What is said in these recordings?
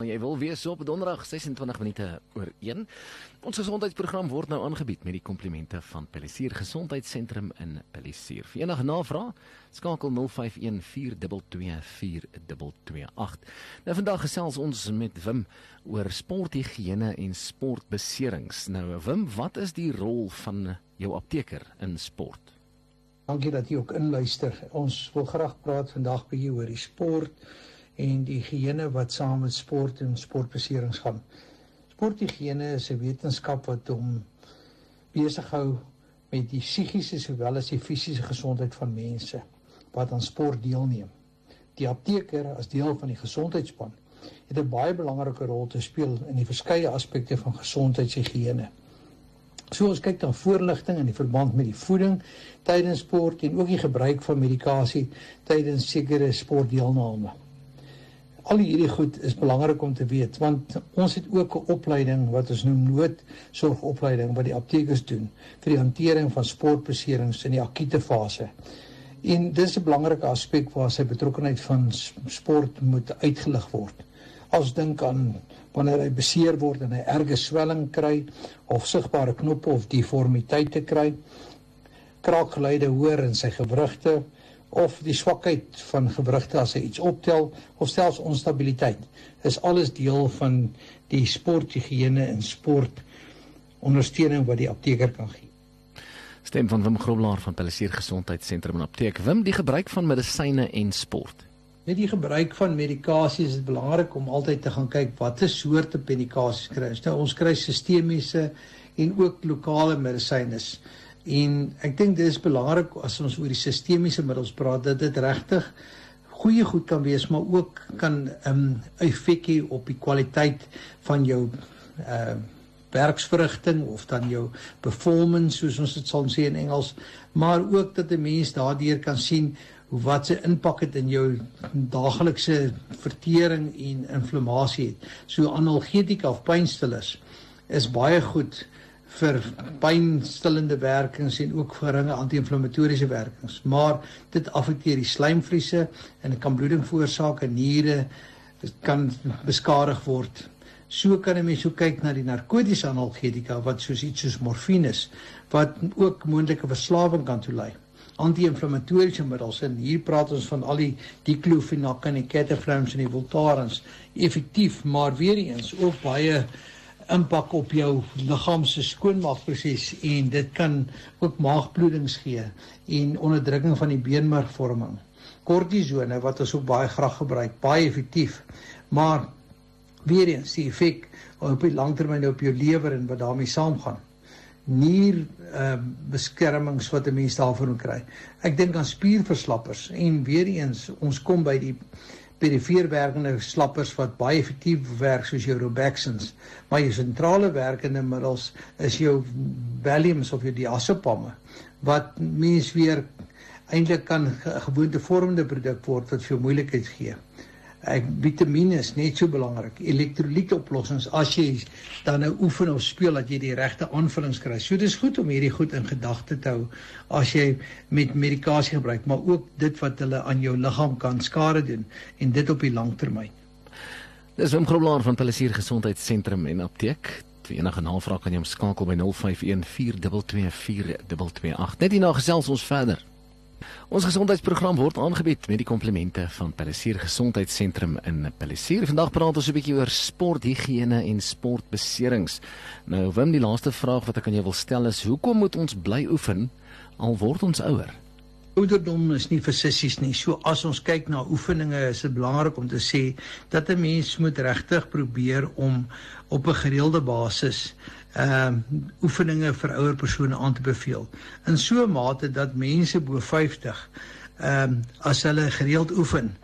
Jy wil wees op donderdag 26 minute oor 1. Ons gesondheidsprogram word nou aangebied met die komplimente van Pelissier Gesondheidssentrum in Pelissier. Vir enige navrae, skakel 0514224228. Nou vandag gesels ons met Wim oor sporthigiëne en sportbeserings. Nou Wim, wat is die rol van jou apteker in sport? Dankie dat jy ook inluister. Ons wil graag praat vandag by jou oor die sport en die higiëne wat saam met sport en sportbeserings gaan. Sporthigiëne is 'n wetenskap wat hom besig hou met die psigiese sowel as die fisiese gesondheid van mense wat aan sport deelneem. Die apteker as deel van die gesondheidsspan het 'n baie belangrike rol te speel in die verskeie aspekte van gesondheidshigiëne. So ons kyk dan voorligting in die verband met die voeding tydens sport en ook die gebruik van medikasie tydens sekere sportdeelname al hierdie goed is belangrik om te weet want ons het ook 'n opleiding wat ons noem noodsorgopleiding wat die aptekers doen vir die hantering van sportbeserings in die akute fase. En dis 'n belangrike aspek waar sy betrokkeheid van sport moet uitgelig word. As dink aan wanneer hy beseer word en hy erge swelling kry of sigbare knoppe of deformiteite kry, kraakgeluide hoor in sy gewrigte, of die swakheid van gewrigte as hy iets optel of selfs onstabiliteit is alles deel van die sporthigiëne en sport ondersteuning wat die apteker kan gee. Stem van Wim Groblaar van Pelissier Gesondheidssentrum en Apteek. Wim, die gebruik van medisyne en sport. Met die gebruik van medikasie is belangrik om altyd te gaan kyk watter soorte medikasies kry ons. Nou ons kry sistemiese en ook lokale medisyne. En ek dink dit is belangrik as ons oor die sistemiese middels praat dat dit regtig goeie goed kan wees, maar ook kan 'n um, effek hê op die kwaliteit van jou uh werksverrigting of dan jou performance soos ons dit sal sê in Engels, maar ook dat 'n mens daardeur kan sien hoe wat se impak het in jou daaglikse vertering en inflammasie het. So analgetika of pynstillers is baie goed vir pynstillende werkings en ook geringe anti-inflammatoriese werkings, maar dit affekteer die slijmvliese en dit kan bloeding veroorsaak in niere, dit kan beskadig word. So kan 'n mens ook kyk na die narkotiese analgetika wat soos iets soos morfine is wat ook moontlike verslawing kan toelei. Anti-inflammatoriese middels en hier praat ons van al die diclofenac en die ketaflams en die voltarens effektief, maar weer eens ook baie impak op jou liggaam se skoonmaakproses en dit kan ook maagbloedings gee en onderdrukking van die beenmergvorming. Kortisone wat ons ook baie graag gebruik, baie effektief. Maar weer eens die effek op die langtermyn op jou lewer en wat daarmee saamgaan. Nier ehm uh, beskermings wat 'n mens daarvoor kry. Ek dink aan spierverslappers en weer eens ons kom by die perifeerwerkende slappers wat baie effektief werk soos jou Robaxins, maar jou sentrale werkende middels is jou Valiums of jou diazepamme wat mens weer eintlik kan gewoontevormende produk word wat vir moeilikheid gee ek vitamiene is net so belangrik. Elektrolytoplossings as jy dan nou oefen of speel dat jy die regte aanvullings kry. So dis goed om hierdie goed in gedagte te hou as jy met medikasie gebruik, maar ook dit wat hulle aan jou liggaam kan skade doen en dit op die lang termyn. Dis Wim Groblaar van Pelissier Gesondheidssentrum en Apteek. Enige navraag kan jy hom skakel by 051 422 4228. Net hierna gesels ons verder. Ons gesondheidsprogram word aangebied met die komplimente van Palisier Gesondheidssentrum in Palisier. Vandag praat ons 'n bietjie oor sporthigiëne en sportbeserings. Nou, Wim, die laaste vraag wat ek aan jou wil stel is: hoekom moet ons bly oefen al word ons ouer? Ouderdom is nie vir sissies nie. So as ons kyk na oefeninge, is dit belangrik om te sê dat 'n mens moet regtig probeer om op 'n gereelde basis ehm uh, oefeninge vir ouer persone aan te beveel. In so 'n mate dat mense bo 50 ehm um, as hulle gereeld oefen,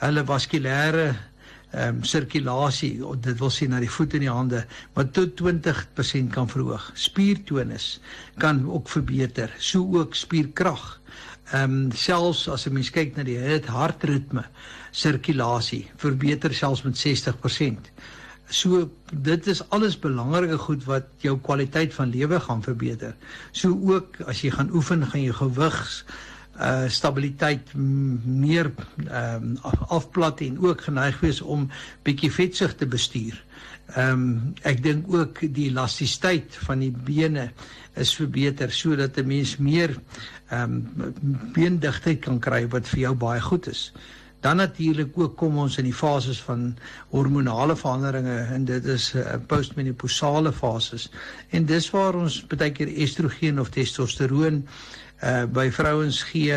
hulle vaskulêre ehm um, sirkulasie, dit wil sê na die voete en die hande, wat tot 20% kan verhoog. Spiertonus kan ook verbeter, so ook spierkrag. Ehm um, selfs as 'n mens kyk na die hartritme, sirkulasie verbeter selfs met 60%. So dit is alles belangrike goed wat jou kwaliteit van lewe gaan verbeter. So ook as jy gaan oefen, gaan jy gewigs uh stabiliteit meer ehm um, afplat en ook geneig wees om bietjie vetsug te bestuur. Ehm um, ek dink ook die elastisiteit van die bene is verbeter sodat 'n mens meer ehm um, beendigtheid kan kry wat vir jou baie goed is. Dan natuurlik ook kom ons in die fases van hormonale veranderinge en dit is uh, postmenopausale fases. En dis waar ons baie keer estrogen of testosteroon uh by vrouens gee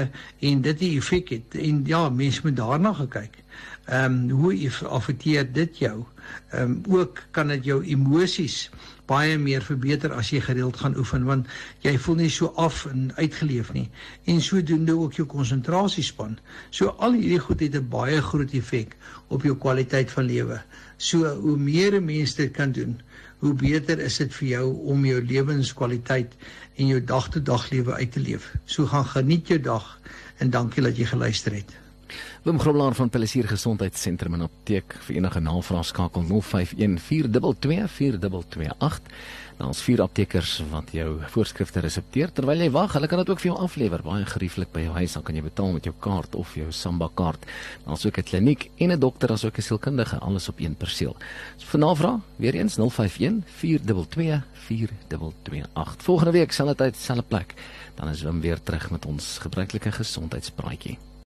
en dit 'n effek het en ja mense moet daarna gekyk. Ehm um, hoe affekteer dit jou? Ehm um, ook kan dit jou emosies baie meer verbeter as jy gereeld gaan oefen want jy voel nie so af en uitgeleef nie en sodoende ook jou konsentrasiespan. So al hierdie goed het 'n baie groot effek op jou kwaliteit van lewe. So hoe meer mense dit kan doen, hoe beter is dit vir jou om jou lewenskwaliteit en jou dag-tot-dag lewe uit te leef. So gaan geniet jou dag en dankie dat jy geluister het. Wim Grobler van Pellisier Gesondheidssentrum en Apteek vir enige navrae skakel 0514224228. Nou ons vier aptekers wat jou voorskrifte resepteer terwyl jy wag, hulle kan dit ook vir jou aflewer baie gerieflik by jou huis. Dan kan jy betaal met jou kaart of jou Samba kaart. Daar's ook 'n kliniek en 'n dokter asook 'n sielkundige alles op een perseel. So vir navrae, weer eens 0514224228. Volgende week sal dit uit dieselfde plek. Dan is Wim weer terug met ons gebruikelike gesondheidspraatjie.